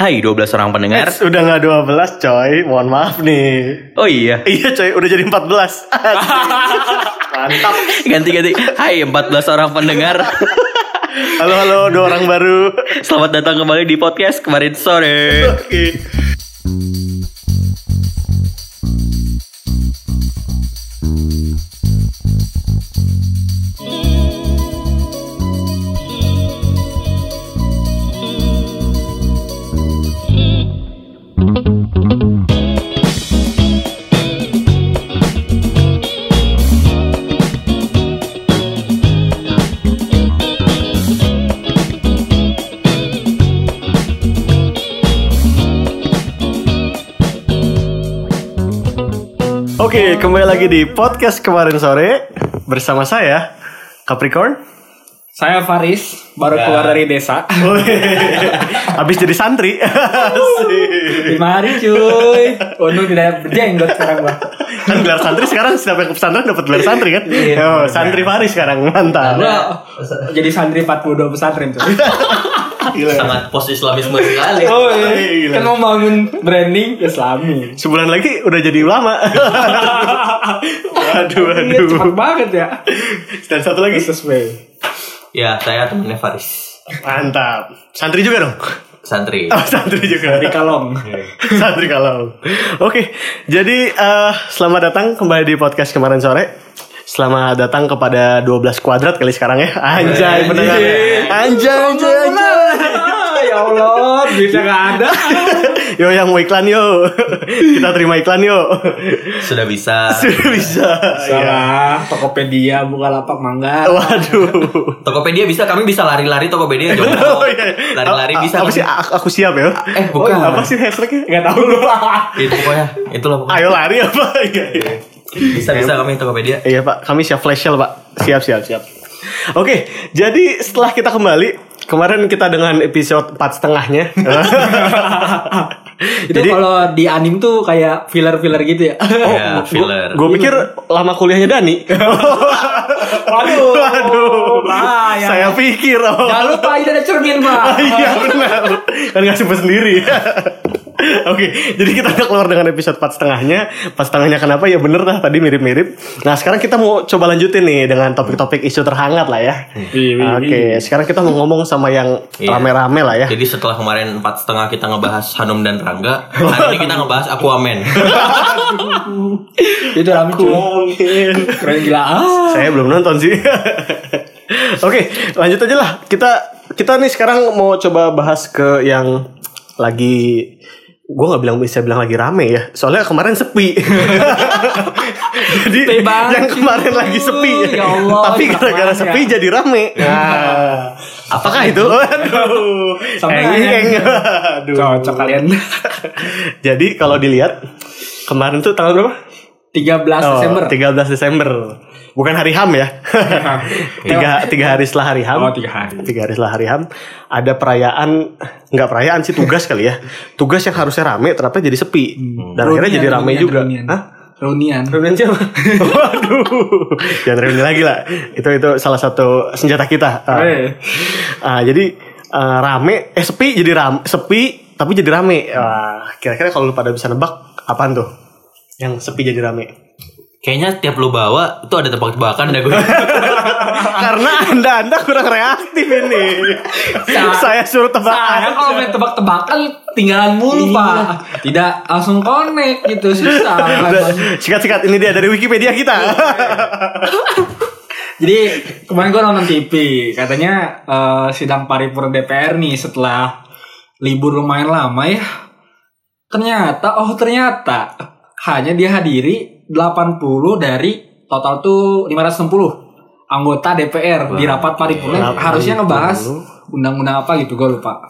Hai 12 orang pendengar. Eh, udah nggak 12 coy, mohon maaf nih. Oh iya, Iya coy, udah jadi 14. Mantap. ganti-ganti. Hai 14 orang pendengar. Halo halo, dua orang baru. Selamat datang kembali di podcast kemarin sore. Oke. Oke, kembali lagi di podcast kemarin sore bersama saya Capricorn. Saya Faris, baru Ya. keluar dari desa. Habis jadi santri. Lima hari cuy. Untung tidak berjenggot sekarang gua. kan gelar santri sekarang setiap yang ke pesantren dapat gelar santri kan? Iya. oh, santri Faris sekarang mantap. Jadi santri 42 pesantren tuh. Gila. Sangat post Islamisme sekali. Oh Gila. iya. Kan mau bangun branding Islami. Sebulan lagi udah jadi ulama. waduh, Iya, cepat waduh. banget ya. Dan satu lagi. Sesuai. Ya, saya temennya Faris. Mantap. Santri juga dong. Santri. Oh, santri juga. Di kalong. Santri kalau. Oke, jadi eh, selamat datang kembali di podcast kemarin sore. Selamat datang kepada 12 kuadrat kali sekarang ya. Anjay, benar. Anjay, anjay, anjay. Ya Allah, duitnya gak ada. Yo yang mau iklan yo. Kita terima iklan yo. Sudah bisa. Sudah bisa. Iya. Salah, Tokopedia, Bukalapak, Mangga. Waduh. Tokopedia bisa, kami bisa lari-lari Tokopedia Oh, jomblo. iya. Lari-lari bisa. Apa sih? Aku, aku siap ya. Eh, bukan. Oh, apa sih hashtagnya? Gak tahu lupa. Itu pokoknya, itulah pokoknya. Ayo lari apa? Iya. Bisa bisa kami Tokopedia. Iya pak, kami siap flash sale pak. Siap siap siap. Oke, jadi setelah kita kembali kemarin kita dengan episode empat setengahnya. Itu kalau di anim tuh kayak filler-filler gitu ya. Ya, filler. Gue pikir lama kuliahnya Dani. Waduh. Waduh. Bahaya. Saya pikir. Oh. Jangan lupa ini ada cermin, Pak. iya benar. Kan simpen sendiri. Oke, jadi kita udah keluar dengan episode empat setengahnya. Empat setengahnya kenapa? Ya bener lah tadi mirip-mirip. Nah sekarang kita mau coba lanjutin nih dengan topik-topik isu terhangat lah ya. Oke, sekarang kita mau ngomong sama yang Iya. rame-rame lah ya. Jadi setelah kemarin empat setengah kita ngebahas Hanum dan Rangga, hari ini kita ngebahas Aquaman. Itu rame cuy. Keren gila. Ah. Saya belum nonton sih. Oke, lanjut aja lah. Kita kita nih sekarang mau coba bahas ke yang lagi gue nggak bilang bisa bilang lagi rame ya. Soalnya kemarin sepi. Jadi Sepi banget, yang kemarin lagi sepi. Ya Allah, tapi gara-gara banget sepi ya. jadi rame. Nah, apakah itu? Aduh aduh. Cocok kalian. jadi kalau dilihat kemarin tuh tanggal berapa? 13 Oh, Desember. 13 Desember. Bukan hari HAM ya. tiga, tiga hari setelah hari HAM. Oh, tiga hari. Tiga hari setelah hari HAM. Ada perayaan, nggak perayaan sih tugas kali ya. Tugas yang harusnya rame ternyata jadi sepi. Dan akhirnya jadi rame reunian, juga. reunian. Hah? Reunian. Reunian siapa? Waduh. Jangan reuni lagi lah. Itu itu salah satu senjata kita. Ah. Eh. Ah, jadi ah, rame, eh sepi jadi ram, sepi tapi jadi rame. Wah, kira-kira kalau lu pada bisa nebak apaan tuh? Yang sepi jadi rame. Kayaknya tiap lu bawa itu ada tebak-tebakan dah gue. Karena anda anda kurang reaktif ini. Saya suruh tebak. Saya kalau main tebak-tebakan tinggalan mulu pak Tidak langsung connect gitu Susah Udah, Sikat-sikat ini dia dari Wikipedia kita. Jadi kemarin gue nonton TV Katanya eh, sidang paripurna DPR nih setelah libur lumayan lama ya Ternyata, oh ternyata Hanya dihadiri 80 dari total tuh 560 anggota DPR di rapat paripurna. harusnya ngebahas undang-undang apa gitu gue lupa.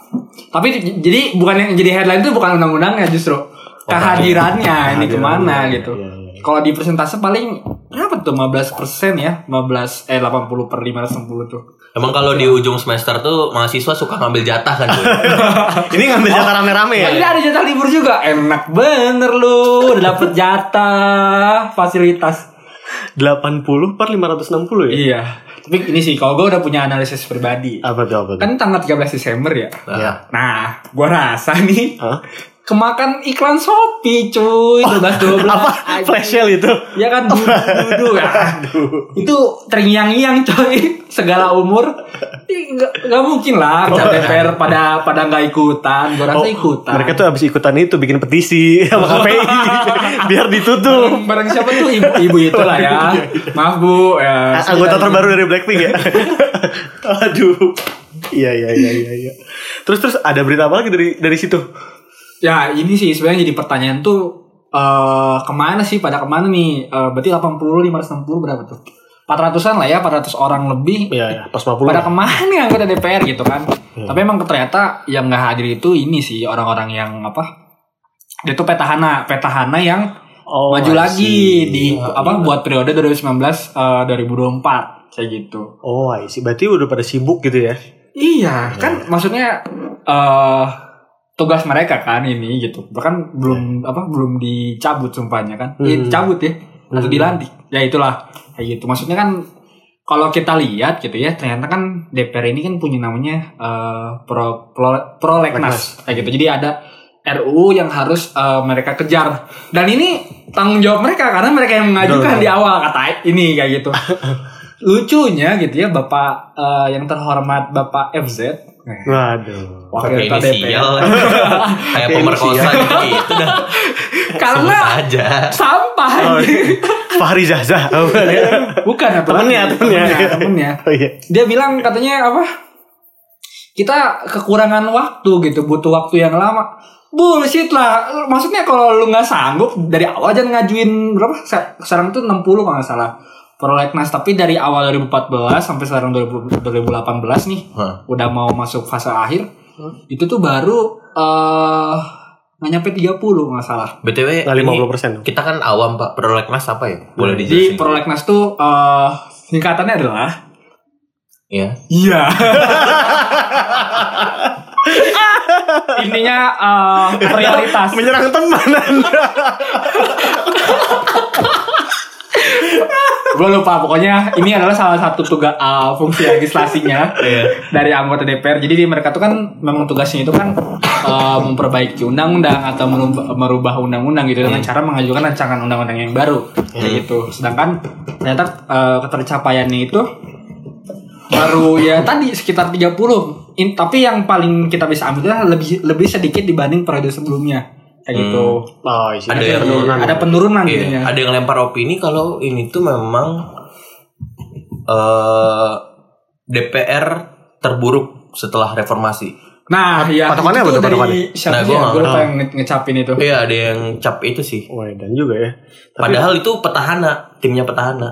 Tapi jadi bukan yang jadi headline itu bukan undang-undangnya justru. Kehadirannya ini ke mana gitu. Kalau di persentase paling berapa tuh 15 persen ya? 15 eh 80 per 560 tuh. Emang kalau di ujung semester tuh mahasiswa suka ngambil jatah kan gue. ini ngambil jatah rame-rame ya. Ini ada jatah libur juga enak bener lu udah dapet jatah fasilitas. 80 per 560 ya. Iya. Tapi ini sih, kalau gue udah punya analisis pribadi. Apa tuh apa tuh? Kan tanggal 13 Desember ya. Ya. Nah, gue rasa nih Hah? Kemakan iklan Shopee cuy 12 12 Apa? Flash sale itu? Ya kan dudu, dudu ya. Itu terngiang-ngiang coy segala umur. Nggak nggak mungkin lah kejar DPR pada pada nggak ikutan. Gue rasa Oh, ikutan. Mereka tuh abis ikutan itu bikin petisi sama KPI biar ditutup. bareng, bareng siapa tuh ibu ibu itu lah ya. Maaf bu. Ya, Anggota terbaru dari Blackpink ya. Aduh. Iya iya iya iya. iya. Terus terus ada berita apa lagi dari dari situ? Ya ini sih sebenarnya jadi pertanyaan tuh eh ke mana sih pada ke mana nih? Eh, berarti 80 560 berapa tuh? 400-an lah ya, 400 orang lebih. Iya ya, pas 50. pada ke mana nih anggota DPR gitu kan tapi emang ternyata yang nggak hadir itu ini sih orang-orang yang apa dia tuh petahana petahana yang Oh, maju lagi di apa buat periode 2019 eh, 2024 kayak gitu Oh, I see. Berarti udah pada sibuk gitu ya. iya kan maksudnya eh tugas mereka kan ini gitu. Bahkan belum apa belum dicabut sumpahnya kan. Eh, Hmm. dicabut ya atau Hmm. dilantik. Ya itulah. Kayak gitu. Maksudnya kan kalau kita lihat gitu ya ternyata kan DPR ini kan punya namanya eh, pro, pro prolegnas kayak gitu. Jadi ada RUU yang harus eh, mereka kejar. Dan ini tanggung jawab mereka karena mereka yang mengajukan Betul, di awal kata ini kayak gitu. Lucunya gitu ya bapak eh, yang terhormat bapak FZ Waduh. wakil Pakai inisial DPR kayak pemerkosa gitu gitu dah. karena aja. sampah Oh, Fahri Zaza. Oh, bukan ya? bukan apa Temennya, temennya. temennya, temennya. Oh iya. dia bilang katanya apa kita kekurangan waktu gitu butuh waktu yang lama bullshit lah maksudnya kalau lu nggak sanggup dari awal aja ngajuin berapa Se- sekarang tuh 60 kalau nggak salah prolegnas tapi dari awal 2014 sampai sekarang 2000 2018 nih Hah. udah mau masuk fase akhir itu tuh baru eh nggak nyampe 30 nggak salah BTW Nggak ini 50%. kita kan awam Pak. Prolegnas apa ya? Boleh jadi dijelasin? prolegnas tuh eh singkatannya adalah Ya. Iya. Intinya eh, prioritas. Menyerang teman Anda. Gue lupa pokoknya ini adalah salah satu tugas eh, fungsi legislasinya dari anggota DPR. Jadi di mereka tuh kan memang tugasnya itu kan eh, memperbaiki undang-undang atau merubah, undang-undang gitu dengan cara mengajukan rancangan undang-undang yang baru. Kayak gitu. Sedangkan ternyata eh, ketercapaiannya itu baru ya tadi sekitar 30 In- tapi yang paling kita bisa ambil adalah lebih lebih sedikit dibanding periode sebelumnya kayak gitu Oh, isi. Ada yang- penurunan. ada penurunan Iya, jadinya ada yang lempar opini kalau ini tuh memang eh DPR terburuk setelah reformasi. Nah ya Patokannya apa itu tuh, patokannya? dari siapa Nah, gua ya? lupa yang nge- ngecapin itu Iya, ada yang cap itu sih. Wah, dan juga ya. Tapi Padahal itu petahana, timnya petahana.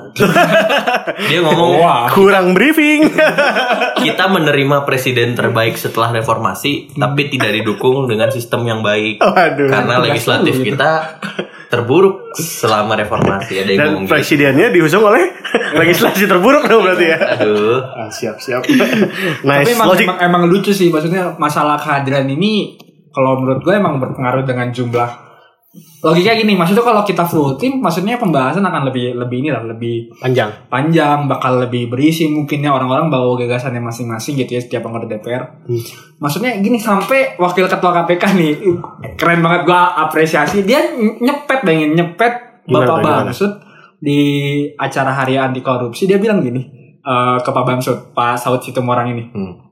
Dia ngomong wah kurang briefing. kita menerima presiden terbaik setelah reformasi, tapi tidak didukung dengan sistem yang baik. Waduh. Karena legislatif lu gitu. kita terburuk selama reformasi. Ada yang Dan ngomong gitu. presidennya diusung oleh legislasi terburuk dong berarti ya. Aduh. Ah, siap siap. tapi nice emang, logic. emang, emang lucu sih maksudnya masalah kehadiran ini kalau menurut gue emang berpengaruh dengan jumlah logika gini maksudnya kalau kita full tim maksudnya pembahasan akan lebih lebih ini lah lebih Panjang. panjang bakal lebih berisi mungkinnya orang-orang bawa gagasannya masing-masing gitu ya setiap anggota DPR Hmm. maksudnya gini sampai wakil ketua KPK nih keren banget gua apresiasi dia nyepet pengen nyepet Gimana Bapak? Bamsud di acara hari anti korupsi dia bilang gini eh, ke Pak Bamsud Pak Saud Situmorang ini Hmm.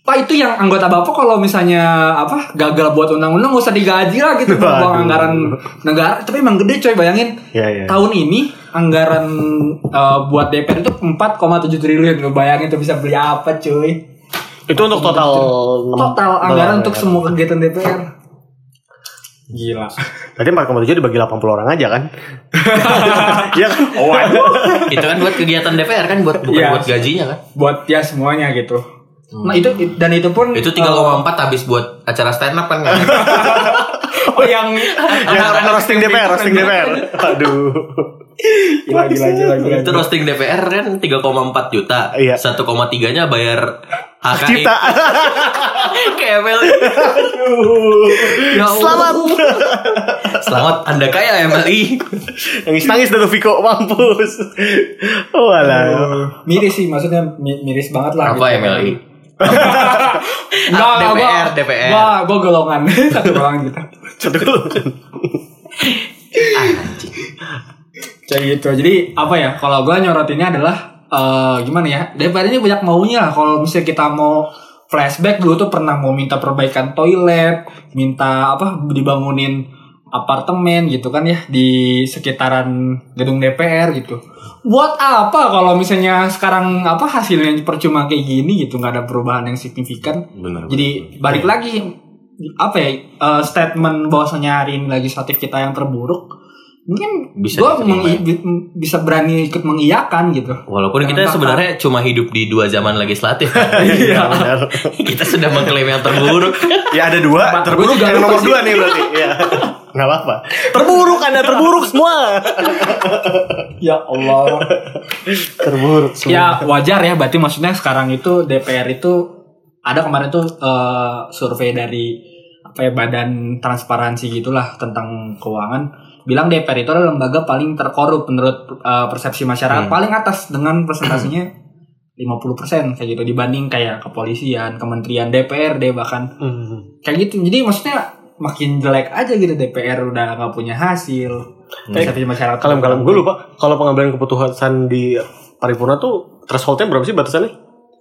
Pak itu yang anggota bapak kalau misalnya apa gagal buat undang-undang nggak usah digaji lah gitu buang anggaran negara tapi emang gede coy bayangin Ya ya. tahun ini anggaran eh, buat DPR itu 4,7 triliun lo bayangin tuh bisa beli apa cuy Itu untuk total total anggaran total untuk ya. semua kegiatan DPR gila Berarti 4,7 dibagi 80 orang aja kan? Iya kan? oh Itu kan buat kegiatan DPR kan buat bukan Iya. buat gajinya kan. buat ya semuanya gitu nah itu dan itu pun Itu eh, 3,4 habis buat acara stand up kan kan. oh yang Ya, roasting DPR, roasting DPR. Aduh. Gila gila gila gila. Itu roasting DPR kan 3,4 juta. Iya. 1,3-nya bayar HKI. Cipta. Kayak MLI. Ya Allah. Selamat. Selamat Anda kaya MLI. Nangis nangis dari Viko mampus. Oh alah. Miris sih maksudnya mi- miris banget lah. Apa MLI? Enggak, Ah, DPR, gua, DPR. Gua, gua golongan. Satu golongan kita. Satu dulu. Kayak gitu. Jadi apa ya? Kalau gua nyorotinnya adalah eh gimana ya? DPR ini banyak maunya lah. Kalau misalnya kita mau flashback dulu tuh pernah mau minta perbaikan toilet, minta apa dibangunin apartemen gitu kan ya di sekitaran gedung DPR gitu. Buat apa kalau misalnya sekarang apa hasilnya percuma kayak gini gitu nggak ada perubahan yang signifikan. Benar. Jadi balik lagi apa ya eh, statement bahwasanya hari ini legislatif kita yang terburuk mungkin Bisa bi- bisa berani ikut mengiyakan gitu. Walaupun kita Jangan sebenarnya cuma hidup di dua zaman legislatif. Iya benar. kita sudah mengklaim yang terburuk. Ya ada dua. Terburuk yang nomor dua nih berarti. Iya. Nggak apa-apa. Terburuk anda terburuk semua. Ya Allah. Terburuk semua. ya wajar ya berarti maksudnya sekarang itu DPR itu ada kemarin tuh eh, survei dari apa ya badan transparansi gitulah tentang keuangan bilang DPR itu adalah lembaga paling terkorup menurut eh, persepsi masyarakat paling atas dengan presentasinya 50% kayak gitu dibanding kayak kepolisian, kementerian DPRD bahkan Hmm. kayak gitu. Jadi maksudnya makin jelek aja gitu DPR udah nggak punya hasil. Persepsi masyarakat. Kalem kalem gue lupa kalau pengambilan keputusan di paripurna tuh thresholdnya berapa sih batasannya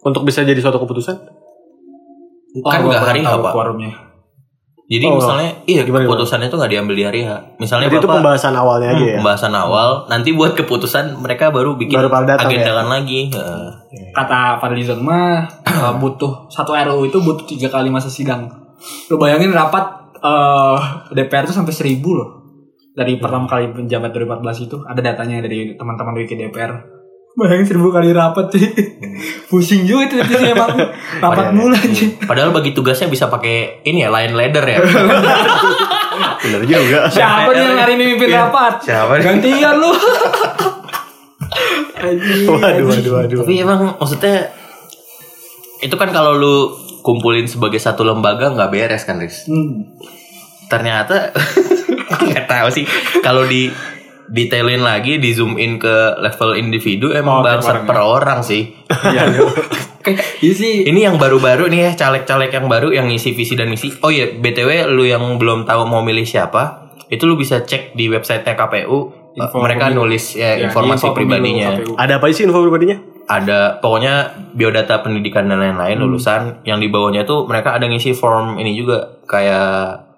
untuk bisa jadi suatu keputusan? kan gua nggak hari apa? quorumnya. Jadi Oh, misalnya iya Gimana, gimana? keputusannya itu nggak diambil di hari H. Misalnya Jadi itu Bapak pembahasan awalnya aja ya. pembahasan awal, nanti buat keputusan mereka baru bikin Baru datang ya? agendakan lagi. Heeh. Kata Fadlizon mah butuh satu RUU itu butuh tiga kali masa sidang. Lu bayangin rapat eh, DPR itu sampai seribu loh. Dari pertama kali penjabat 2014 itu ada datanya dari teman-teman Wiki DPR. Bayangin seribu kali rapat sih. Pusing juga itu itu sih emang rapat Padahal- mulu anjing. Padahal bagi tugasnya bisa pakai ini ya, line ladder ya. Bener juga. Siapa nih yang hari ini mimpin Iya. rapat? Siapa nih? Gantian lu. Waduh, waduh, waduh. Tapi emang maksudnya itu kan kalau lu kumpulin sebagai satu lembaga nggak beres kan, Riz? Hmm. Ternyata nggak tahu sih kalau di detailin lagi di zoom in ke level individu emang Oh, tiap bangsat orang per orang sih. Iya. Kayak iya sih. Ini yang baru-baru nih ya caleg-caleg yang baru yang ngisi visi dan misi. Oh iya, btw lu yang belum tahu mau milih siapa, itu lu bisa cek di websitenya KPU. Info mereka pemilu. nulis ya, Ya, informasi info pribadinya. KPU. Ada apa sih info pribadinya? Ada pokoknya biodata pendidikan dan lain-lain Hmm. lulusan yang di bawahnya tuh mereka ada ngisi form ini juga kayak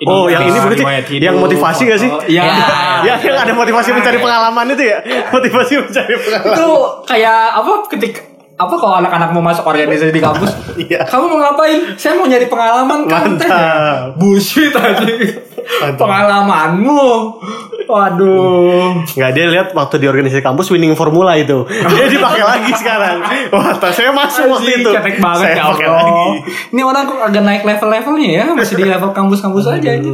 Oh, yang ini riwayat hidup, Yang motivasi nggak sih? foto. Iya. Ya. Ya, yang ada motivasi mencari pengalaman itu ya. Motivasi mencari pengalaman. itu kayak apa ketika apa kalau anak-anak mau masuk organisasi di kampus Iya. kamu mau ngapain saya mau nyari pengalaman kan bullshit aja pengalamanmu waduh Nggak dia lihat waktu di organisasi kampus winning formula itu. Dia dipakai lagi sekarang. Wah, saya masuk waktu Anjing, itu. cetek banget saya ya Allah. lagi. Ini orang kok agak naik level-levelnya ya, masih di level kampus-kampus aja aja.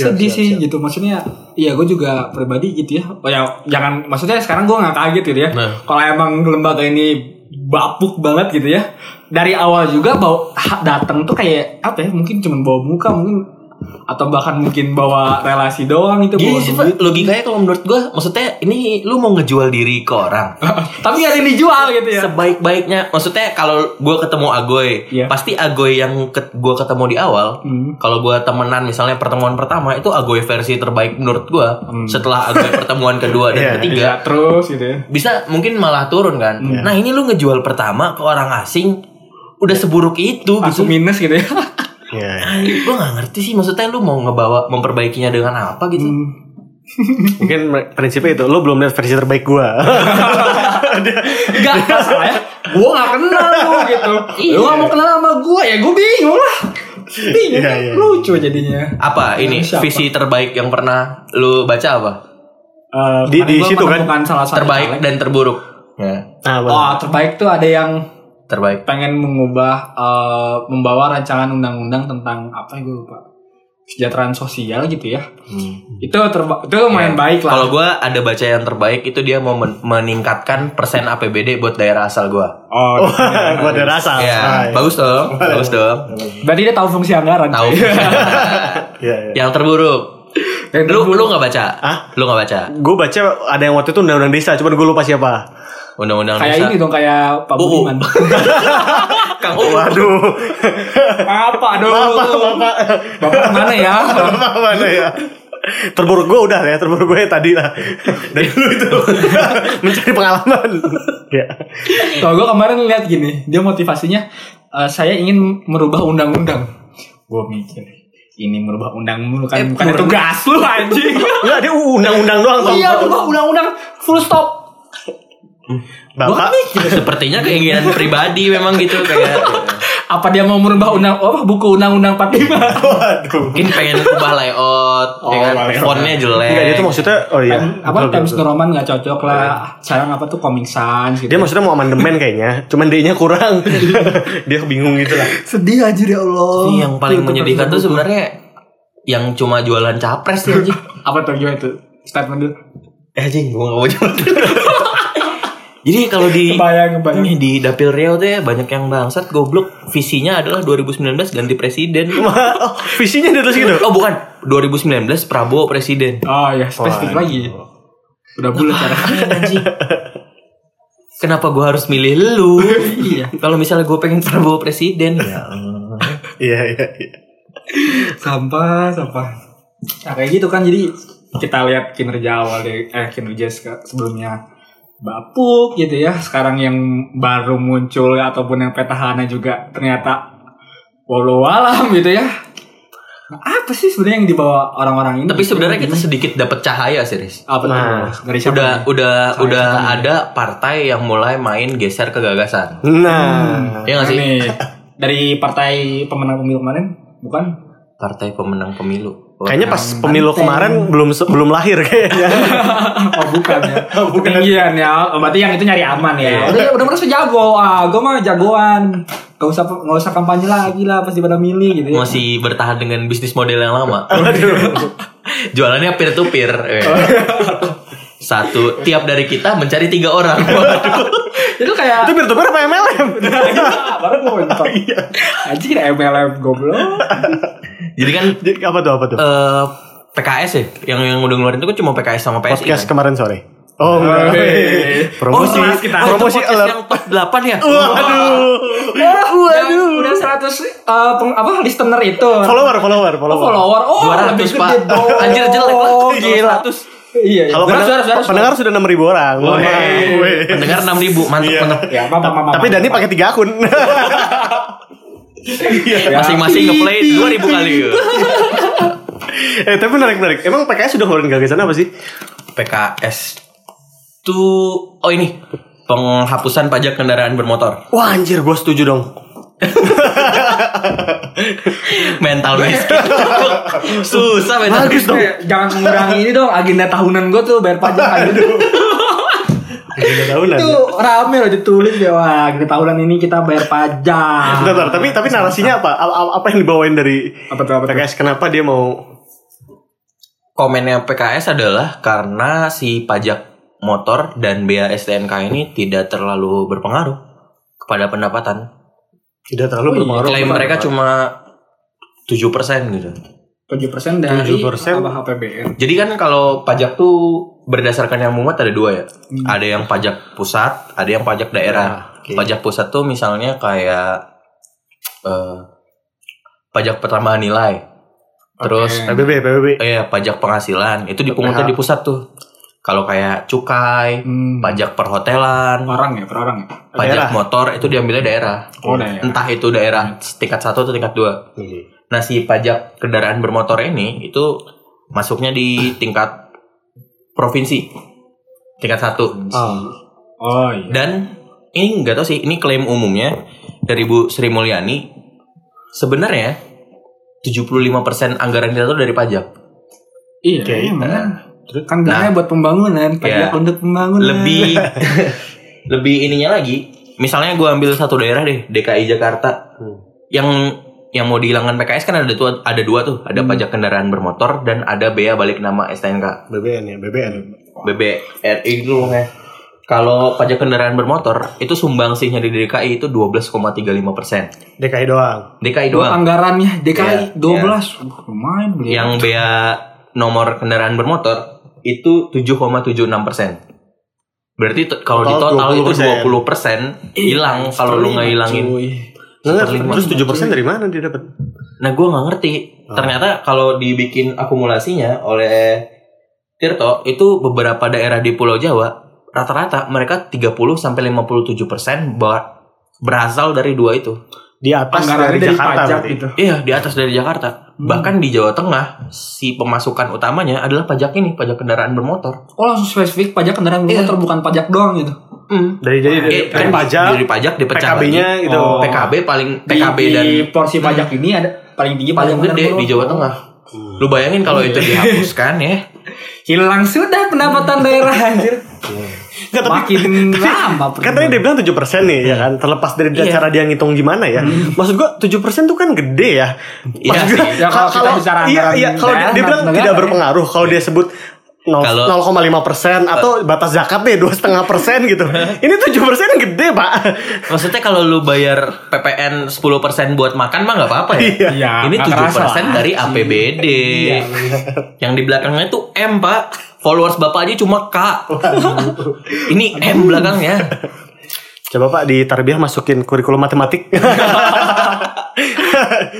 Siap, Sedih siap, sih siap. gitu maksudnya. Iya, gue juga pribadi gitu ya. Oh ya, jangan maksudnya sekarang gue nggak kaget gitu ya. Nah. Kalau emang lembaga ini bapuk banget gitu ya. Dari awal juga bawa datang tuh kayak apa ya? Mungkin cuma bawa muka mungkin atau bahkan mungkin bawa relasi doang itu Gini sih duit. Logikanya kalau menurut gua maksudnya ini lu mau ngejual diri ke orang. Tapi ada yang dijual gitu ya. Sebaik-baiknya maksudnya kalau gua ketemu Agoy, Iya. pasti Agoy yang ket, gua ketemu di awal. Hmm. Kalau gua temenan misalnya pertemuan pertama itu Agoy versi terbaik menurut gua. Hmm. Setelah Agoy pertemuan kedua dan Iya, ketiga Iya, terus gitu ya. bisa mungkin malah turun kan. Iya. Nah, ini lu ngejual pertama ke orang asing udah seburuk itu Langsung gitu. minus gitu ya. Ya. Anjing, gua gak ngerti sih maksudnya lu mau ngebawa memperbaikinya dengan apa gitu. Hmm. Mungkin prinsipnya itu. Lo belum lihat versi terbaik gua. Gak masalah ya Gue gak kenal lu gitu Iya. Lu gak mau kenal sama gue Ya gue bingung lah Bingung Iya, kan? iya. Lucu jadinya Apa ini Siapa? visi terbaik yang pernah lu baca apa? Eh, Di- di situ kan? salah satu terbaik caleg. dan terburuk. Ya, Nah. Oh terbaik tuh ada yang terbaik. Pengen mengubah eh, Membawa rancangan undang-undang Tentang apa ya gue lupa kesejahteraan sosial gitu ya. Itu terba itu lumayan baik lah. Kalau gue ada baca yang terbaik itu dia mau men- meningkatkan persen APBD buat daerah asal gue. oh, gitu. Gua ada rasa. Ya, Ah, iya. bagus dong, bagus dong. berarti dia tahu fungsi anggaran. Tahu. cuy. Iya, iya. yang terburuk. Yang Lu terburuk. lu nggak baca? Hah? Lu nggak baca? Gue baca ada yang waktu itu undang-undang desa, cuman gue lupa siapa. Undang-undang kayak desa. ini dong kayak Pak. Budiman. Kang UU. Waduh. Apa dong? Bapak, bapak. Bapak ke mana ya? Bapak mana ya? Terburuk gue udah ya, terburuk gue tadi lah. Dari dulu itu mencari pengalaman. ya. Kalau gue kemarin lihat gini, dia motivasinya eh, saya ingin merubah undang-undang. Gue mikir ini merubah undang mulu kan Eh, bukan tugas lu anjing. Enggak, dia undang-undang doang. Iya, merubah undang-undang full stop. Bapak. Sepertinya keinginan pribadi memang gitu kayak Apa dia mau merubah undang apa buku undang-undang 45? Waduh. mungkin pengen ubah layout, ya kan? Oh, layout. fontnya jelek. Enggak, dia tuh maksudnya oh iya. Time- apa Betul, Times. New Roman gak cocok lah. Sekarang apa tuh Comic Sans gitu. Dia maksudnya mau amandemen kayaknya, cuman D-nya kurang. dia bingung gitu lah. sedih aja ya Allah. Ini yang paling menyedihkan tuh sebenarnya yang cuma jualan capres sih apa tuh gimana tuh? Statement dulu. Eh anjing, gua gak mau jualan. Jadi kalau di Kebayang, kebayang. ini di Dapil Riau tuh ya banyak yang bangsat goblok. Visinya adalah 2019 ganti presiden. oh, visinya dia terus gitu. Oh bukan, 2019 Prabowo presiden. Oh ya, spesifik Wah. lagi. Udah bulat cara. anjing. Kenapa gua harus milih lu? Iya. Kalau misalnya gue pengen Prabowo presiden ya. Iya, iya, iya. sampah, sampah. Nah, kayak gitu kan jadi kita lihat kinerja awal dari eh kinerja sebelumnya Bapuk gitu ya. Sekarang yang baru muncul ataupun yang petahana juga ternyata walau alam gitu ya. Nah, apa sih sebenarnya yang dibawa orang-orang ini? Tapi sebenarnya kita sedikit dapat cahaya serius. apa tuh? Nah, Dari siapa? Udah nih? udah Cahaya udah siapa nih? ada partai yang mulai main geser ke gagasan. Nah, Iya gak sih? Nih, dari partai pemenang pemilu kemarin bukan? Partai pemenang pemilu. Kayaknya pas pemilu kemarin belum se- belum lahir kayaknya. Oh bukan ya. Ketinggian ya. Oh, Berarti yang itu nyari aman ya. Udah, udah merasa jago. Ah gue mah jagoan. Gak usah gak usah kampanye lagi lah Pasti pada milih gitu ya. Masih bertahan dengan bisnis model yang lama. Jualannya peer to peer. Satu tiap dari kita mencari tiga orang. Waduh. Itu kayak itu peer-to-peer apa MLM? Baru gue mentok Anjing MLM goblok Jadi kan Jadi, apa tuh apa tuh? eh, PKS ya, yang yang udah ngeluarin itu kan cuma PKS sama PSI. Podcast kan? kemarin sore. Oh. Wih. promosi Oh, kita. Oh, promosi alert. yang top 8 ya? Waduh. Udah, udah 100 uh, peng, apa listener itu Follower, follower, Oh, follower. follower Oh 200, lebih Pak. gede Anjir, jelek lah. Oh gila 100. Iya iya Kalau pendengar, beras, beras. pendengar sudah 6000 orang. Wah, weh. Pendengar 6000, mantap Iya. mantap. Ya, apa, apa, apa, Tapi Dani pakai tiga akun. Masing-masing ngeplay 2000 kali. eh, tapi menarik menarik. Emang PKS sudah ngeluarin gagasan apa sih? PKS tuh oh ini penghapusan pajak kendaraan bermotor. Wah, anjir, gue setuju dong. Mental miskin. Susah mental Bagus miskin. dong. Jangan mengurangi ini dong agenda tahunan gue tuh bayar pajak aja. Tahunan. itu rame loh ditulis ya wah agenda tahunan ini kita bayar pajak. Bentar, bentar, tapi tapi narasinya apa? A- a- Apa yang dibawain dari Apa tuh apa tuh? PKS? Kenapa dia mau Komennya PKS adalah karena si pajak motor dan bea STNK ini tidak terlalu berpengaruh kepada pendapatan. Tidak terlalu Oh iya, berpengaruh? Klaim mereka cuma 7% gitu. 7% dari 7% apa HPBN. Jadi kan kalau pajak tuh berdasarkan yang muat ada dua ya. Hmm. Ada yang pajak pusat, ada yang pajak daerah. Ah, oke. Pajak pusat tuh misalnya kayak eh, pajak pertambahan nilai. Terus Oke. PBB, PBB. eh pajak penghasilan itu dipungutnya di pusat tuh. Kalau kayak cukai, Hmm. pajak perhotelan, orang ya, per orang ya. pajak Daerah. motor itu diambilnya daerah. Oh, daerah. Entah itu daerah tingkat satu atau tingkat dua. Nah si pajak kendaraan bermotor ini itu masuknya di tingkat provinsi tingkat satu. Ah. Oh iya. Dan ini nggak tahu sih ini klaim umumnya dari Bu Sri Mulyani sebenarnya 75% anggaran kita tuh dari pajak. Iya, Oke, emang nah. kan. Kan dananya buat pembangunan, pajak Iya. untuk pembangunan. Lebih lebih ininya lagi. Misalnya gue ambil satu daerah deh, DKI Jakarta. Hmm. Yang yang mau dihilangkan PKS kan ada dua ada dua tuh, ada pajak kendaraan bermotor dan ada bea balik nama STNK. BBN ya, BBN. BBRI itu ya. Kalau pajak kendaraan bermotor itu sumbangsihnya di DKI itu 12,35 persen. DKI doang. DKI doang. anggarannya DKI 12 Uh, lumayan beli. Yang bea nomor kendaraan bermotor itu 7,76 persen. Berarti kalau di Total total itu 20%. 20 persen hilang kalau lu nggak hilangin. Nggak, terus 7% dari mana dia dapat? Nah gue nggak ngerti. Ternyata kalau dibikin akumulasinya oleh Tirto itu beberapa daerah di Pulau Jawa rata-rata mereka 30 sampai 57 persen berasal dari dua itu. Di atas dari, dari, Jakarta pajak berarti. gitu. Iya di atas dari Jakarta. Bahkan di Jawa Tengah si pemasukan utamanya adalah pajak ini pajak kendaraan bermotor. Oh langsung spesifik pajak kendaraan Iya. bermotor bukan pajak doang gitu. Dari jadi dari, Eh, dari kan pajak, dari pajak dipecah PKB-nya lagi. gitu. Oh. PKB paling Di- PKB di, dan porsi pajak ini ada paling tinggi paling gede di Jawa. Tengah. Lu bayangin kalau itu dihapuskan ya. Hilang sudah pendapatan daerah anjir. Nggak, tapi, Makin lama. kan tadi dia bilang 7% nih ya kan terlepas dari Iya. cara dia ngitung gimana ya maksud gua 7% tuh kan gede ya Iya Maksud gua, sih. Ya, kalau kita bicara iya iya kalau dia, daerah, dia bilang negara, tidak ya. berpengaruh kalau dia sebut nol- Kalau- 0,5 persen atau batas zakat deh dua setengah persen gitu ini 7 persen gede pak Maksudnya kalau lu bayar PPN 10% buat makan mah nggak apa-apa ya. Iya, Ini nggak 7% kerasa lah. dari APBD. Iya, Yang di belakangnya tuh M, Pak. Followers Bapak aja cuma K. Ini M belakangnya. coba pak di tarbiyah masukin kurikulum matematik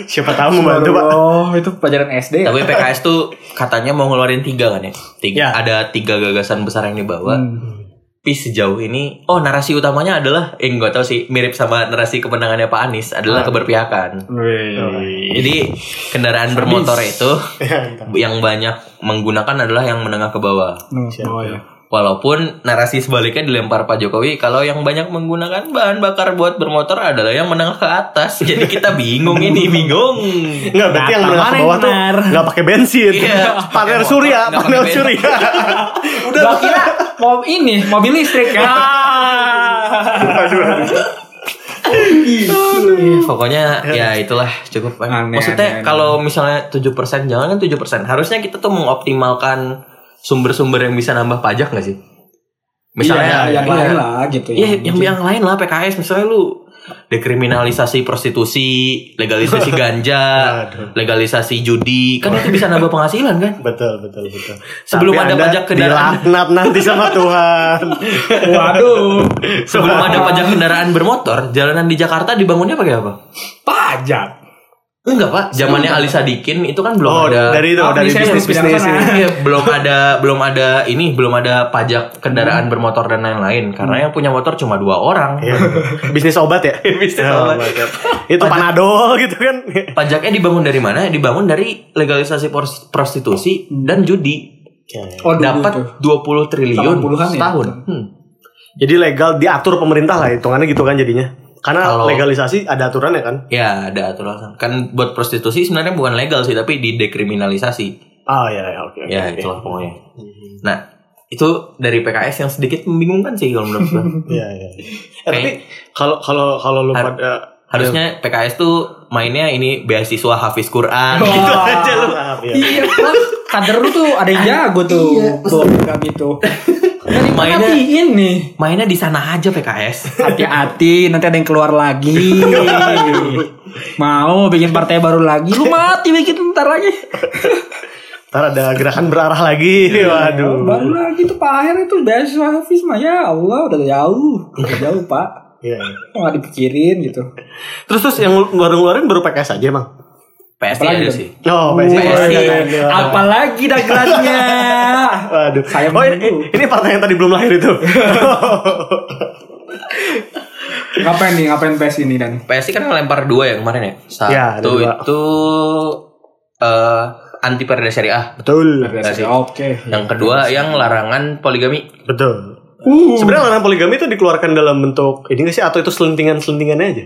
siapa tahu membantu pak Oh, itu pelajaran SD ya? Tapi PKS tuh katanya mau ngeluarin tiga kan ya? Tiga, Ya. Ada tiga gagasan besar yang dibawa. Hmm. Tapi sejauh ini, oh narasi utamanya adalah, eh nggak tahu sih, mirip sama narasi kemenangannya Pak Anies adalah keberpihakan. Wih. Jadi kendaraan bermotor itu Ya, yang banyak menggunakan adalah yang menengah ke bawah. Hmm, oh ya. Walaupun narasi sebaliknya dilempar Pak Jokowi kalau yang banyak menggunakan bahan bakar buat bermotor adalah yang menengah ke atas. Jadi kita bingung ini, bingung. Enggak, berarti yang Data menengah ke yang bawah tuh benar? nggak pakai bensin. Iya. panel Pakai surya, panel pakai surya. Udah gua kira mau ini, mobil listrik ya. Ih, pokoknya ya itulah cukup Aneh, Maksudnya kalau misalnya 7% jangan kan 7%. Harusnya kita tuh mengoptimalkan sumber-sumber yang bisa nambah pajak gak sih? Misalnya Iya, yang lain lah gitu. Iya, yang yang lain lah PKS misalnya lu dekriminalisasi prostitusi, legalisasi ganja, legalisasi judi, kan itu bisa nambah penghasilan kan? Betul, betul, betul. Sebelum Tapi ada Anda pajak kendaraan. dilaknat nanti sama Tuhan. Waduh. Sebelum ada pajak kendaraan bermotor, jalanan di Jakarta dibangunnya pakai apa? Pajak. Enggak, Pak. Zamannya Ali Sadikin itu kan belum Oh, ada dari itu, Oh, dari bisnis bisnis sana. ini. Iya, belum ada belum ada ini, belum ada pajak kendaraan bermotor dan lain-lain karena yang punya motor cuma dua orang. Iya. bisnis obat ya? Bisnis Oh, obat. obat. Itu panadol gitu kan. Pajaknya dibangun dari mana? Dibangun dari legalisasi pros- prostitusi dan judi. Oh, dulu tuh. Dapat 20 triliun 80-an ya? setahun. Hmm. Jadi legal diatur pemerintah lah hitungannya gitu kan jadinya. Karena Kalau- legalisasi ada aturannya kan. Ya, ada aturan. Kan buat prostitusi sebenarnya bukan legal sih, tapi didekriminalisasi. Oh ya, ya oke. oke, Ya, oke. itulah pokoknya. Nah, itu dari PKS yang sedikit membingungkan sih kalau menurut gua. Iya, iya. Eh, tapi kalau kalau kalau lu Har- pada Harusnya PKS tuh mainnya ini beasiswa Hafiz Quran Oh. gitu. aja lu maaf ya. Iya, Bang. kader lu tuh ada yang jago tuh. Program itu. Jadi Mainnya- mainnya ini. Mainnya di sana aja PKS. Hati-hati, nanti ada yang keluar lagi. Mau bikin partai baru lagi, lu mati bikin ntar lagi. Ntar ada gerakan berarah lagi. Waduh. Baru lagi tuh Pak Aher itu beasiswa Hafiz mah ya Allah udah jauh, udah jauh Pak. Iya. Kok nggak dipikirin gitu? Terus terus yang ngeluarin baru PKS aja emang. PSI Apalagi ada tuh? sih. Oh, PSI. PSI. Apalagi dagelannya. Waduh. Saya oh, ini, ini partai yang tadi belum lahir itu. ngapain nih? Ngapain PES ini dan? PSI kan ngelempar dua ya kemarin ya. Satu Ya, itu eh anti perda syariah. Betul. Oke. Yang kedua yang larangan poligami. Betul. Sebenarnya larangan poligami itu dikeluarkan dalam bentuk ini nggak sih atau itu selentingan-selentingannya aja?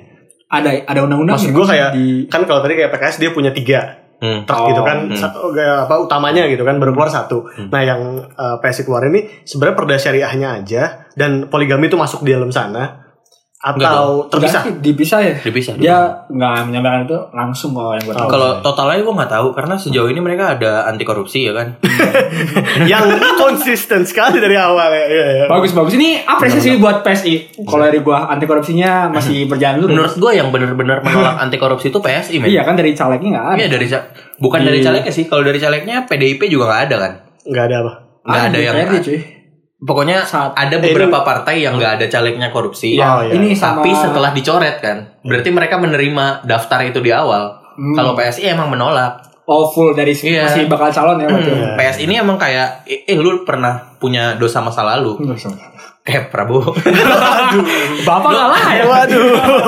Ada ada undang-undang. Maksud gue kayak kan kalau tadi kayak PKS dia punya tiga Hmm. truk Oh, gitu kan hmm. satu kayak apa utamanya gitu kan baru keluar satu. Nah yang uh, PSI keluar ini sebenarnya perda syariahnya aja dan poligami itu masuk di dalam sana. Atau terpisah? Dipisah ya. Dipisah. Dia nggak menyampaikan itu langsung kalau yang gue tahu. Kalau totalnya gue nggak tahu karena sejauh ini mereka ada anti korupsi ya kan. yang konsisten sekali dari awal ya. Iya, iya. bagus bagus ini apresiasi buat PSI. Kalau dari gua anti korupsinya masih berjalan dulu. Menurut gue yang benar-benar menolak anti korupsi itu PSI men. Iya kan dari calegnya nggak ada. Iya dari ca- bukan dari calegnya sih. Kalau dari calegnya PDIP juga nggak ada kan. Nggak ada apa? Nggak ada yang cuy. Pokoknya Saat- ada beberapa partai yang nggak ada calegnya korupsi. Oh, iya. Ini sama Tapi setelah dicoret kan, berarti mereka menerima daftar itu di awal. Hmm. Kalau PSI emang menolak. oh full dari Iya. masih bakal calon ya berarti. Hmm, PS ini emang kayak eh, eh, lu pernah punya dosa masa lalu kayak Prabowo. Bapak kalah ya. Waduh.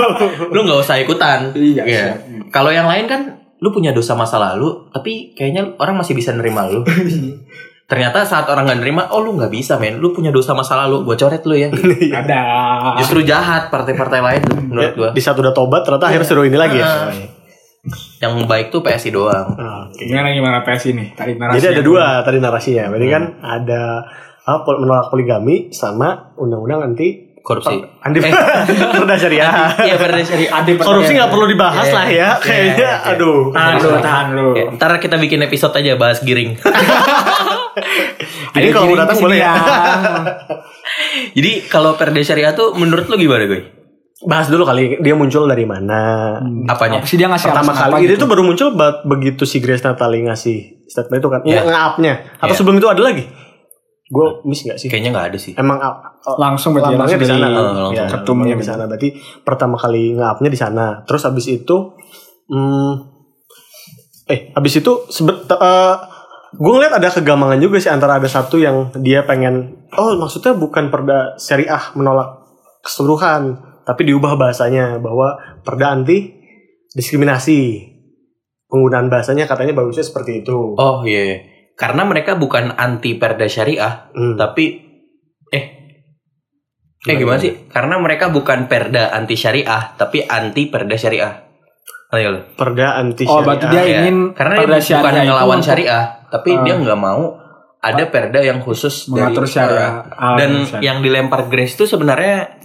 lu nggak usah ikutan. Iya, siap. Kalau yang lain kan lu punya dosa masa lalu, tapi kayaknya orang masih bisa nerima lu. Ternyata saat orang nggak nerima, oh lu nggak bisa men, lu punya dosa masa lalu, gua coret lu ya. Ada. Justru jahat partai-partai lain tuh, menurut gua. Di saat udah tobat ternyata akhirnya suruh ini lagi ya. Ah. Yang baik tuh PSI doang. Ah, Oke. Gimana gimana PSI nih? Tadi narasi. Jadi ada dua tadi narasinya. Berarti kan ada apa pol- menolak poligami sama undang-undang anti Korupsi. anti Eh. perda syariah. Iya benar syariah. Anti Korupsi nggak perlu dibahas Iya. lah ya. Iya, Kayaknya iya. aduh. Tahan dulu, tahan. Ya, ntar kita bikin episode aja bahas giring. Jadi kalau mau datang boleh ya. Jadi kalau perda syariah tuh menurut lu gimana gue? Bahas dulu kali dia muncul dari mana. Apanya? Apa sih dia ngasih Pertama kali apa gitu? tuh baru muncul begitu si Grace Natali ngasih statement itu kan. Iya. Iya, nge-up-nya. Atau Iya. sebelum itu ada lagi? Gue miss gak sih? Kayaknya nggak ada sih. Emang up- oh, langsung berarti di langsung sana dari- kan? Ya, Ketumnya di sana. Berarti pertama kali nge-up-nya di sana. Terus abis itu hmm, eh abis itu sebet eh, gue ngeliat ada kegamangan juga sih antara ada satu yang dia pengen oh maksudnya bukan perda syariah menolak keseluruhan tapi diubah bahasanya bahwa perda anti diskriminasi penggunaan bahasanya katanya bagusnya seperti itu Oh iya. iya. Karena mereka bukan anti perda syariah, Hmm. tapi eh eh gimana sih? Karena mereka bukan perda anti syariah, tapi anti perda syariah. Ngerti nggak lu? perda anti Oh, berarti dia Iya. ingin karena dia perda bukan syariah itu ngelawan untuk syariah, tapi Ah. dia nggak mau ada perda yang khusus mengatur dari- syariah. Ah, dan syariah. yang dilempar Grace itu sebenarnya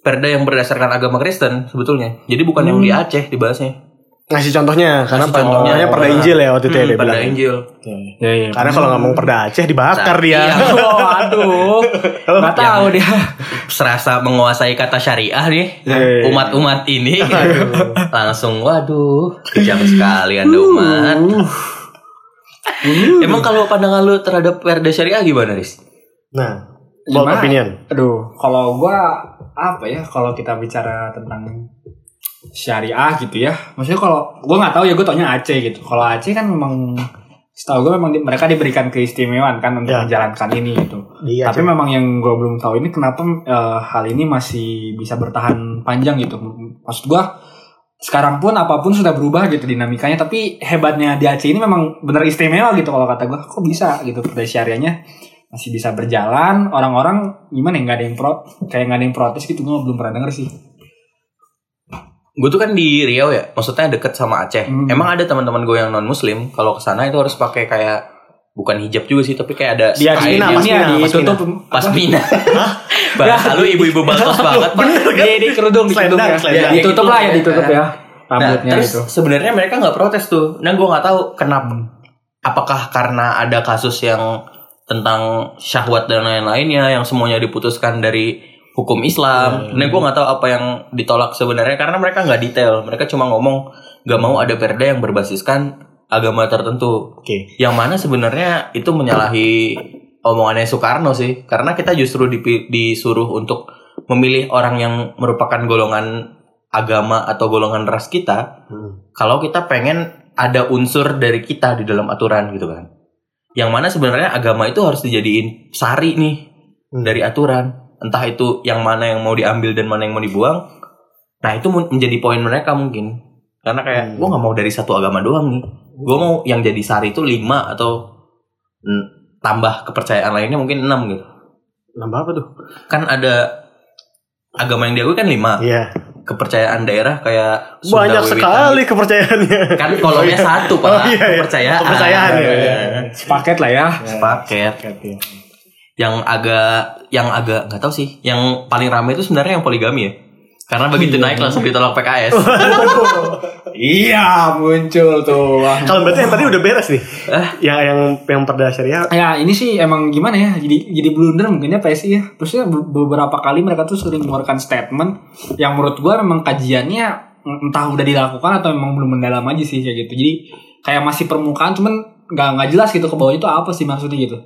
perda yang berdasarkan agama Kristen sebetulnya. Jadi bukan yang di Aceh dibahasnya. Ngasih contohnya karena Ngasih contohnya. contohnya perda Injil ya waktu itu ya Hmm, dia perda bilang. Injil. Ya, iya. Karena kalau ngomong perda Aceh dibakar Nah, dia. iya. Oh, aduh. Nggak tahu dia. Serasa menguasai kata syariah nih. Iya. Umat-umat ini langsung waduh kejam sekali anda umat. Emang kalau pandangan lu terhadap perda syariah gimana, Riz? Nah, bold Gimana? opinion. Aduh, kalau gua apa ya kalau kita bicara tentang syariah gitu ya. Maksudnya kalau gua nggak tahu ya gua taunya Aceh gitu. Kalau Aceh kan memang setahu gue memang di- mereka diberikan keistimewaan kan untuk Ya. menjalankan ini gitu. Iya. Tapi memang yang gue belum tahu ini kenapa eh, hal ini masih bisa bertahan panjang gitu. Maksud gue sekarang pun apa pun sudah berubah gitu dinamikanya. Tapi hebatnya di Aceh ini memang benar istimewa gitu kalau kata gue. Kok bisa gitu dari syariahnya masih bisa berjalan. Orang-orang gimana ya nggak ada yang pro kayak nggak ada yang protes gitu. Gue belum pernah denger sih. Gue tuh kan di Riau ya, maksudnya deket sama Aceh. Hmm. Emang ada teman-teman gue yang non Muslim, kalau ke sana itu harus pakai kayak bukan hijab juga sih, tapi kayak ada Di Pasmina, ya pasmina, ditutup pasmina. Bahasa lu ibu-ibu baltos banget, Pak. Di, di kerudung di kerudung ya. selendang. Ditutup lah ya ditutup ya. Nah, Rambutnya terus itu. sebenarnya mereka nggak protes tuh. Nah, gue nggak tahu kenapa. Apakah karena ada kasus yang tentang syahwat dan lain-lainnya yang semuanya diputuskan dari hukum Islam. Nah, gue nggak tahu apa yang ditolak sebenarnya karena mereka nggak detail. Mereka cuma ngomong nggak mau ada perda yang berbasiskan agama tertentu. Oke. Yang mana sebenarnya itu menyalahi omongannya Soekarno sih. Karena kita justru disuruh untuk memilih orang yang merupakan golongan agama atau golongan ras kita Hmm. kalau kita pengen ada unsur dari kita di dalam aturan gitu kan. Yang mana sebenarnya agama itu harus dijadiin sari nih Hmm. dari aturan. Entah itu yang mana yang mau diambil dan mana yang mau dibuang. Nah itu menjadi poin mereka mungkin. Karena kayak Hmm. gue nggak mau dari satu agama doang nih. Gue mau yang jadi sari itu lima atau tambah kepercayaan lainnya mungkin enam gitu. Nambah apa tuh? Kan ada agama yang diakui kan lima. Iya. Kepercayaan daerah kayak Sunda Banyak Wiwitan sekali kepercayaannya. kan kolomnya satu pak Oh, iya, iya. kepercayaan Kepercayaan, ya, iya. Sepaket lah ya. sepaket yang agak yang agak nggak tahu sih yang paling ramai itu sebenarnya yang poligami ya Karena begitu naik langsung ditolak PKS. Iya muncul tuh. Kalau berarti yang tadi udah beres nih. Eh. Yang yang yang perda syariah Ya ini sih emang gimana ya jadi jadi blunder mungkinnya PSI ya. Terusnya be- beberapa kali mereka tuh sering mengeluarkan statement yang menurut gua memang kajiannya entah udah dilakukan atau memang belum mendalam aja sih kayak gitu. Jadi kayak masih permukaan cuman nggak nggak jelas gitu ke bawahnya itu apa sih maksudnya gitu.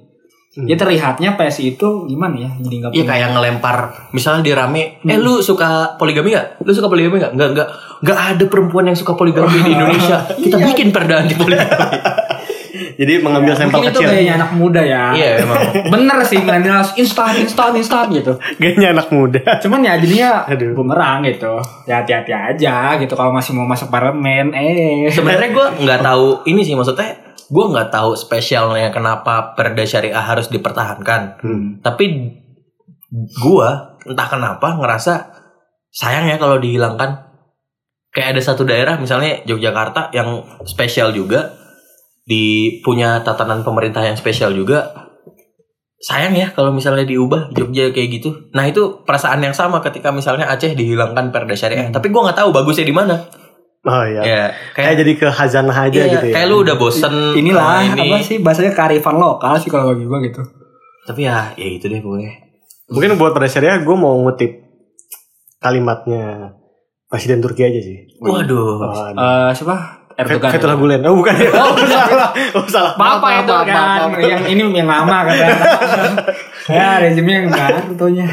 Ya terlihatnya PSI itu gimana ya jadi nggak Iya kayak ngelempar misalnya di rame, eh lu suka poligami gak? Lu suka poligami gak? Enggak, enggak. Enggak ada perempuan yang suka poligami di Indonesia. Kita bikin perda anti poligami. Jadi mengambil sampel Mungkin itu kecil. kayaknya anak muda ya. Iya, emang. Bener sih milenial instan instan instan gitu. Gayanya anak muda. Cuman ya jadinya Aduh. bumerang gitu. Ya hati-hati aja gitu kalau masih mau masuk parlemen. Eh. Sebenarnya gue nggak tahu ini sih maksudnya gue nggak tahu spesialnya kenapa perda syariah harus dipertahankan. Hmm. Tapi gue entah kenapa ngerasa sayang ya kalau dihilangkan. Kayak ada satu daerah misalnya Yogyakarta yang spesial juga di punya tatanan pemerintah yang spesial juga. Sayang ya kalau misalnya diubah Jogja kayak gitu. Nah itu perasaan yang sama ketika misalnya Aceh dihilangkan perda syariah. Tapi gue nggak tahu bagusnya di mana. Oh iya. Ya, Kayak jadi ke khazanah aja Iya, gitu ya. Kayak lu udah bosen Inilah sama ini. apa sih bahasanya kearifan lokal sih kalau bagi gua gitu. Tapi ya, ya itu deh pokoknya. Mungkin buat pada syariah gue mau ngutip kalimatnya Presiden Turki aja sih. Waduh. Oh, Eh siapa? Erdogan. Fethullah Gulen. Oh bukan ya. Oh salah. Oh salah. Apa itu Maaf, maaf, kan? maaf. Yang ini yang lama kan. ya rezimnya yang baru tuhnya.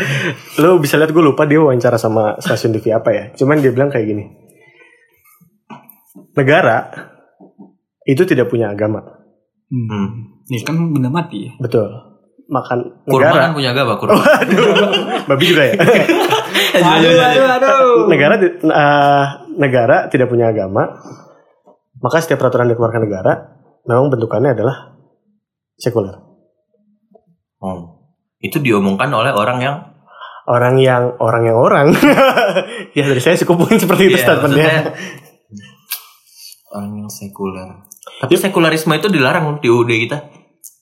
Lu bisa lihat gue lupa dia wawancara sama stasiun TV apa ya. Cuman dia bilang kayak gini. Negara itu tidak punya agama. Hmm. Ini kan benda mati ya. Betul. Makan Kurma kan negara. punya agama, kurma. Babi juga ya. Aduh, aduh, aduh. negara eh, negara tidak punya agama. Maka setiap peraturan dikeluarkan negara memang bentukannya adalah sekuler. Oh. Itu diomongkan oleh orang yang Orang yang orang yang orang. ya dari saya cukup mungkin seperti itu Iya, statementnya. Orang yang sekuler. Tapi sekularisme itu dilarang di UUD kita.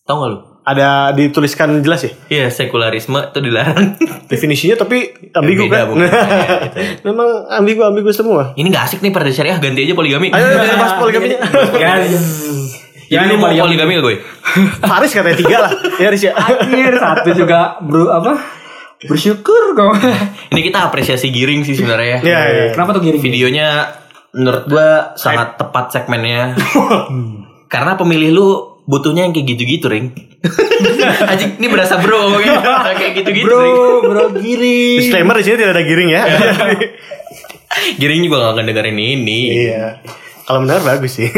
Tahu gak lu? Ada dituliskan jelas ya Iya, sekularisme itu dilarang. definisinya tapi ambigu Beda kan. mungkin. Ya, gitu. Memang ambigu ambigu semua. Ini gak asik nih pada syariah ganti aja poligami. Ayo kita bahas poligaminya. Guys. Jadi lu mau poligami gak gue? Faris katanya tiga lah. Ya Riz ya. Akhir satu juga bro apa? Bersyukur kok. Ini kita apresiasi giring sih sebenarnya. Iya, iya. Kenapa tuh giring? Videonya menurut gua sangat tepat segmennya. Karena pemilih lu butuhnya yang kayak gitu-gitu, Ring. Anjing, ini berasa bro kayak, kayak gitu-gitu, Ring. Bro, bro giring. Disclaimer di sini tidak ada giring ya. Giring juga gak akan dengerin ini. iya. Kalau benar bagus sih.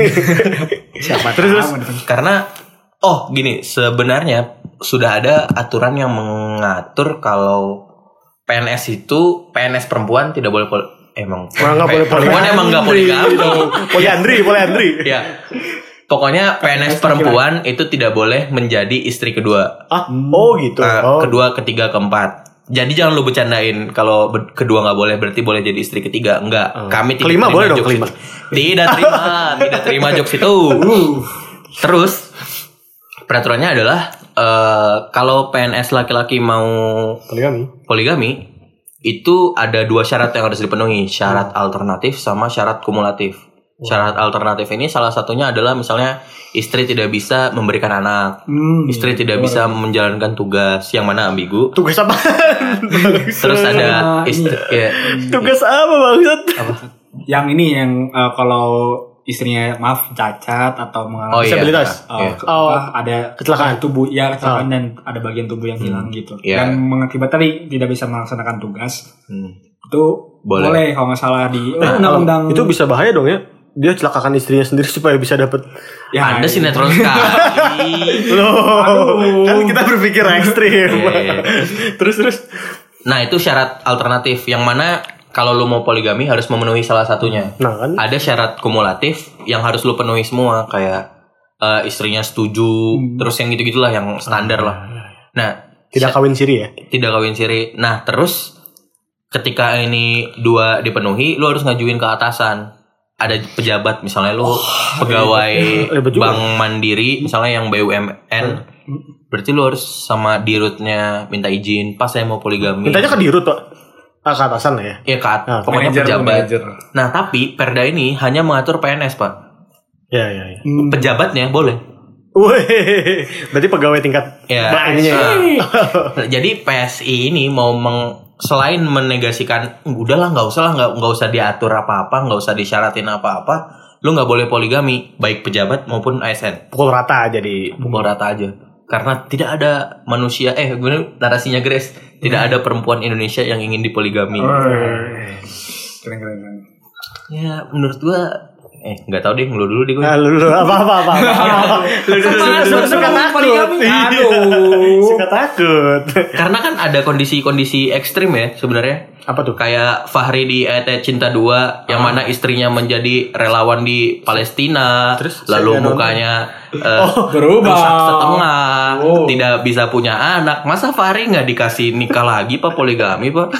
Siapa Terus, terus. Karena oh gini, sebenarnya sudah ada aturan yang mengatur kalau PNS itu PNS perempuan tidak boleh emang Wah, nggak boleh perempuan emang nggak poligami. Poliandri, poliandri. ya. Pokoknya PNS perempuan itu tidak boleh menjadi istri kedua. Ah, oh gitu. Nah, oh. kedua, ketiga, keempat. Jadi jangan lu bercandain kalau ber- kedua nggak boleh berarti boleh jadi istri ketiga. Enggak. Oh. Kami tidak Kelima terima boleh dong, kelima. itu. Tidak terima, tidak terima jokes itu. Terus peraturannya adalah eh, kalau PNS laki-laki mau Poligami. poligami itu ada dua syarat yang harus dipenuhi, syarat alternatif sama syarat kumulatif. Syarat alternatif ini salah satunya adalah misalnya istri tidak bisa memberikan anak, Hmm. istri tidak bisa menjalankan tugas yang mana ambigu. Tugas apa? Terus ada Ah, istri ya, Tugas apa bangsat? Yang ini yang eh, kalau istrinya maaf cacat atau mengalami Oh iya. Disabilitas. Oh, Iya. Oh, apa, ada kecelakaan. tubuh ya kecelakaan dan ada bagian tubuh yang hilang gitu Iya. dan mengakibatkan tadi tidak bisa melaksanakan tugas Hmm. itu Boleh. boleh, kalau nggak salah di oh, Nah, undang-undang itu bisa bahaya dong ya. Dia celakakan istrinya sendiri supaya bisa dapat ya, Anda sinetron sekali. Loh, kan kita berpikir ekstrim. Iya. terus terus. Nah itu syarat alternatif yang mana kalau lu mau poligami harus memenuhi salah satunya. Nah kan Ada syarat kumulatif yang harus lu penuhi semua kayak eh, istrinya setuju, terus yang gitu gitulah yang standar lah. Nah tidak kawin siri ya. tidak kawin siri. Nah terus ketika ini dua dipenuhi, lu harus ngajuin ke atasan. Ada pejabat misalnya lu pegawai Ribet juga. bank mandiri misalnya yang BUMN, berarti lu harus sama dirutnya minta izin pas saya mau poligami. Mintanya ke dirut, Pak. Ah, ke atasan lah ya. Ya kan, Ah, pokoknya Manajer, pejabat. manajer. Nah, tapi Perda ini hanya mengatur PNS, Pak. Ya, ya, ya. Hmm. Pejabatnya boleh. Wih, berarti pegawai tingkat Ya. Mbak ininya ya. Nah, Jadi PSI ini mau meng selain menegasikan udahlah nggak usah lah nggak nggak usah diatur apa-apa nggak usah disyaratin apa-apa lu nggak boleh poligami baik pejabat maupun ASN Pukul rata jadi. pukul rata aja karena tidak ada manusia eh gue narasinya Grace tidak ada perempuan Indonesia yang ingin dipoligami Keren keren. keren. Ya menurut gua eh nggak tahu deh lu dulu deh gue Nah, lu, lu, apa, apa, apa, apa, apa. Lu, lu, suka takut. Aduh. Suka takut. karena kan ada kondisi-kondisi ekstrim ya sebenarnya Apa tuh? kayak Fahri di ET Cinta 2 yang mana istrinya menjadi relawan di Palestina Terus, lalu mukanya eh, Berubah. rusak setengah Oh. tidak bisa punya anak masa Fahri nggak dikasih nikah lagi pak poligami pak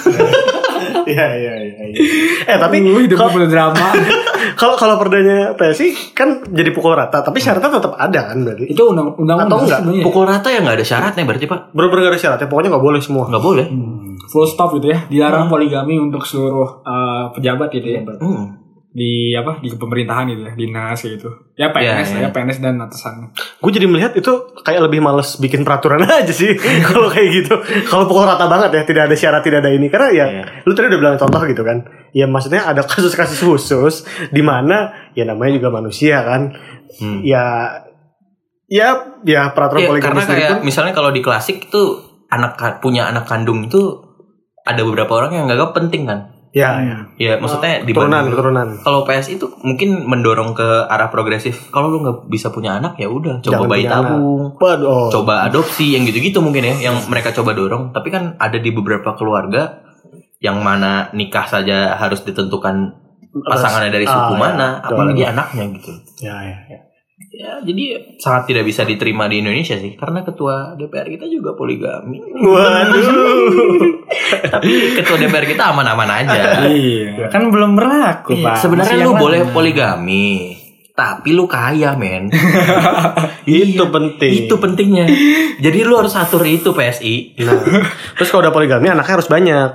Iya, iya, iya. iya. Eh, tapi Uh, hidup kalau- penuh drama. kalau kalau perdanya PSI kan jadi pukul rata, tapi syaratnya tetap ada kan berarti. itu undang undang Atau enggak? sebenarnya. pukul rata ya nggak ada syaratnya berarti pak Bener-bener ada syaratnya, pokoknya gak boleh semua. nggak boleh Hmm. Full stop gitu ya. Dilarang poligami untuk seluruh uh, pejabat gitu ya. Hmm. Di apa? Di pemerintahan gitu ya, dinas gitu. Ya PNS Ya, ya, ya. PNS dan atasan. Gue jadi melihat itu kayak lebih males bikin peraturan aja sih kalau kayak gitu. Kalau pukul rata banget ya, tidak ada syarat, tidak ada ini. Karena ya, Iya. lu tadi udah bilang contoh gitu kan. Ya maksudnya ada kasus-kasus khusus di mana ya namanya juga manusia kan. Hmm. Ya ya ya peraturan Ya, poligami karena sendiri kayak pun misalnya kalau di klasik itu anak punya anak kandung itu ada beberapa orang yang nggak penting kan ya ya ya maksudnya keturunan dibanding- keturunan. kalau PSI itu mungkin mendorong ke arah progresif. Kalau lu nggak bisa punya anak ya udah coba Jangan bayi tabung, oh. coba adopsi yang gitu-gitu mungkin ya yang mereka coba dorong. Tapi kan ada di beberapa keluarga yang mana nikah saja harus ditentukan pasangannya dari suku Ah, ya, mana, apalagi anaknya gitu. Ya ya ya. Ya, jadi sangat tidak bisa diterima di Indonesia sih karena ketua DPR kita juga poligami. Waduh. Tapi ketua DPR kita aman-aman aja. Iya. Kan belum berlaku, Iya, Pak. Sebenarnya Masih lu boleh poligami, tapi lu kaya, men. itu penting. itu pentingnya. Jadi lu harus atur itu PSI. Nah, terus kalau udah poligami anaknya harus banyak.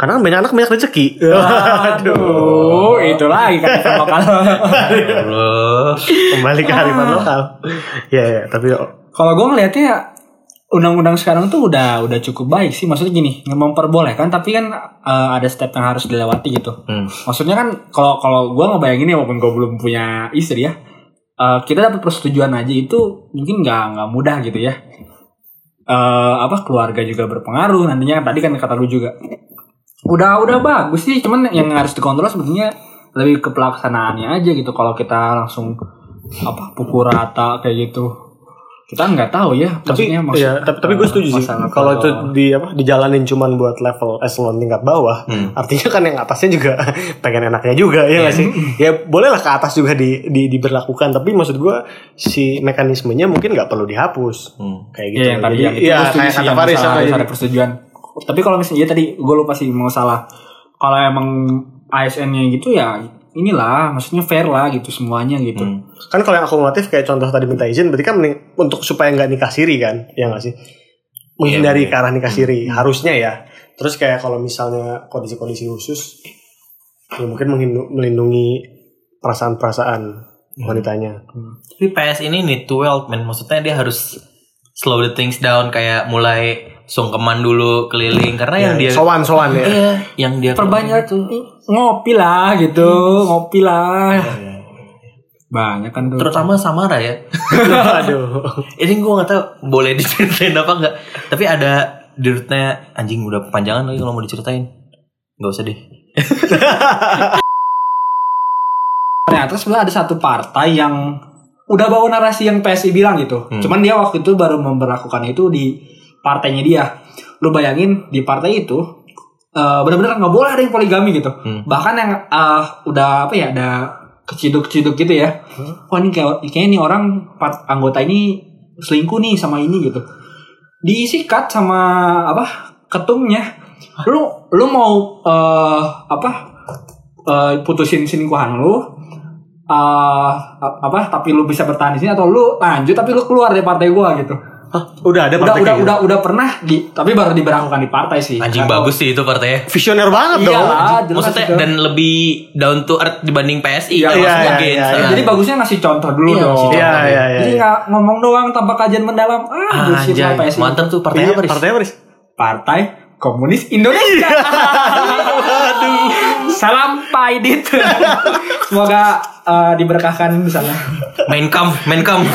Karena kan banyak anak banyak rezeki. Aduh, itu lagi kan lokal. Kembali ke haripan lokal. Ya, ya, tapi Kalau gue ngelihatnya undang-undang sekarang tuh udah udah cukup baik sih. Maksudnya gini, memperbolehkan tapi kan eh, ada step yang harus dilewati gitu. Hmm. Maksudnya kan kalau kalau gue ngebayangin ya walaupun gue belum punya istri ya, eh, kita dapat persetujuan aja itu mungkin nggak nggak mudah gitu ya. Eh, apa keluarga juga berpengaruh nantinya tadi kan kata lu juga. Udah udah bagus sih, cuman yang harus dikontrol sebetulnya lebih ke pelaksanaannya aja gitu. Kalau kita langsung apa pukul rata kayak gitu, kita nggak tahu ya. tapi maksudnya maksud- ya tapi tapi gue setuju sih kalau itu di apa dijalanin cuman buat level eselon tingkat bawah Hmm. artinya kan yang atasnya juga pengen enaknya juga ya nggak sih ya bolehlah ke atas juga di, di diberlakukan tapi maksud gue si mekanismenya mungkin nggak perlu dihapus Hmm. kayak gitu Iya yang tadi Jadi, yang itu ya kayak kata Faris ada persetujuan. Tapi kalau misalnya ya tadi gue lupa sih mau salah. Kalau emang ASN-nya gitu ya inilah maksudnya fair lah gitu semuanya gitu. Hmm. kan kalau yang akumulatif kayak contoh tadi minta izin berarti kan mending- untuk supaya nggak nikah siri kan? Ya nggak sih? Menghindari Iya, ke arah nikah siri harusnya ya. Terus kayak kalau misalnya kondisi-kondisi khusus ya mungkin melindungi perasaan-perasaan wanitanya. Tapi PS ini need to wealth, man. Maksudnya dia harus slow the things down kayak mulai sungkeman dulu keliling karena yang dia sowan sowan ya Iya, yang dia Perbanyak tuh ngopi lah gitu, ngopi lah. Banyak kan tuh. terutama Samara ya. aduh Ini gue gak tahu boleh diceritain apa enggak. Tapi ada dirutnya anjing udah panjangan lagi kalau mau diceritain. Gak usah deh. ternyata sebenarnya ada satu partai yang udah bawa narasi yang PSI bilang gitu. Hmm. Cuman dia waktu itu baru memperlakukan itu di partainya dia. Lu bayangin di partai itu eh, benar-benar nggak boleh ada yang poligami gitu. Hmm. Bahkan yang eh, udah apa ya ada keciduk-ciduk gitu ya. Wah ini kayak kayaknya nih orang part, anggota ini selingkuh nih sama ini gitu. Disikat sama apa ketumnya. Lu lu mau eh, apa eh, putusin selingkuhan lu eh, apa tapi lu bisa bertahan di sini atau lu lanjut tapi lu keluar dari partai gua gitu Hah, udah ada Udah partai udah kayak udah udah pernah di tapi baru diberlakukan di partai sih. Anjing tahu. bagus sih itu partainya. gitu. Visioner banget dong. Iyalah, jelas Maksudnya itu. dan lebih down to earth dibanding PSI. Iya, iya, iya, iya, ah. iya. Jadi bagusnya ngasih contoh dulu Iya, dong. Iya, iya, iya. Jadi nggak ngomong doang tanpa kajian mendalam. Ah, bullshit lah Anjay, PSI. mantap tuh partai Iya, apa, partai apa? Partai Komunis Indonesia. Salam Pak Aidit. Semoga eh, diberkahkan di sana. Main kam, main kam.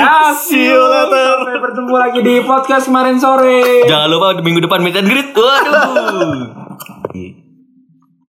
Ah, See you later. Sampai bertemu lagi di podcast kemarin sore. Jangan lupa minggu depan meet and greet. Waduh.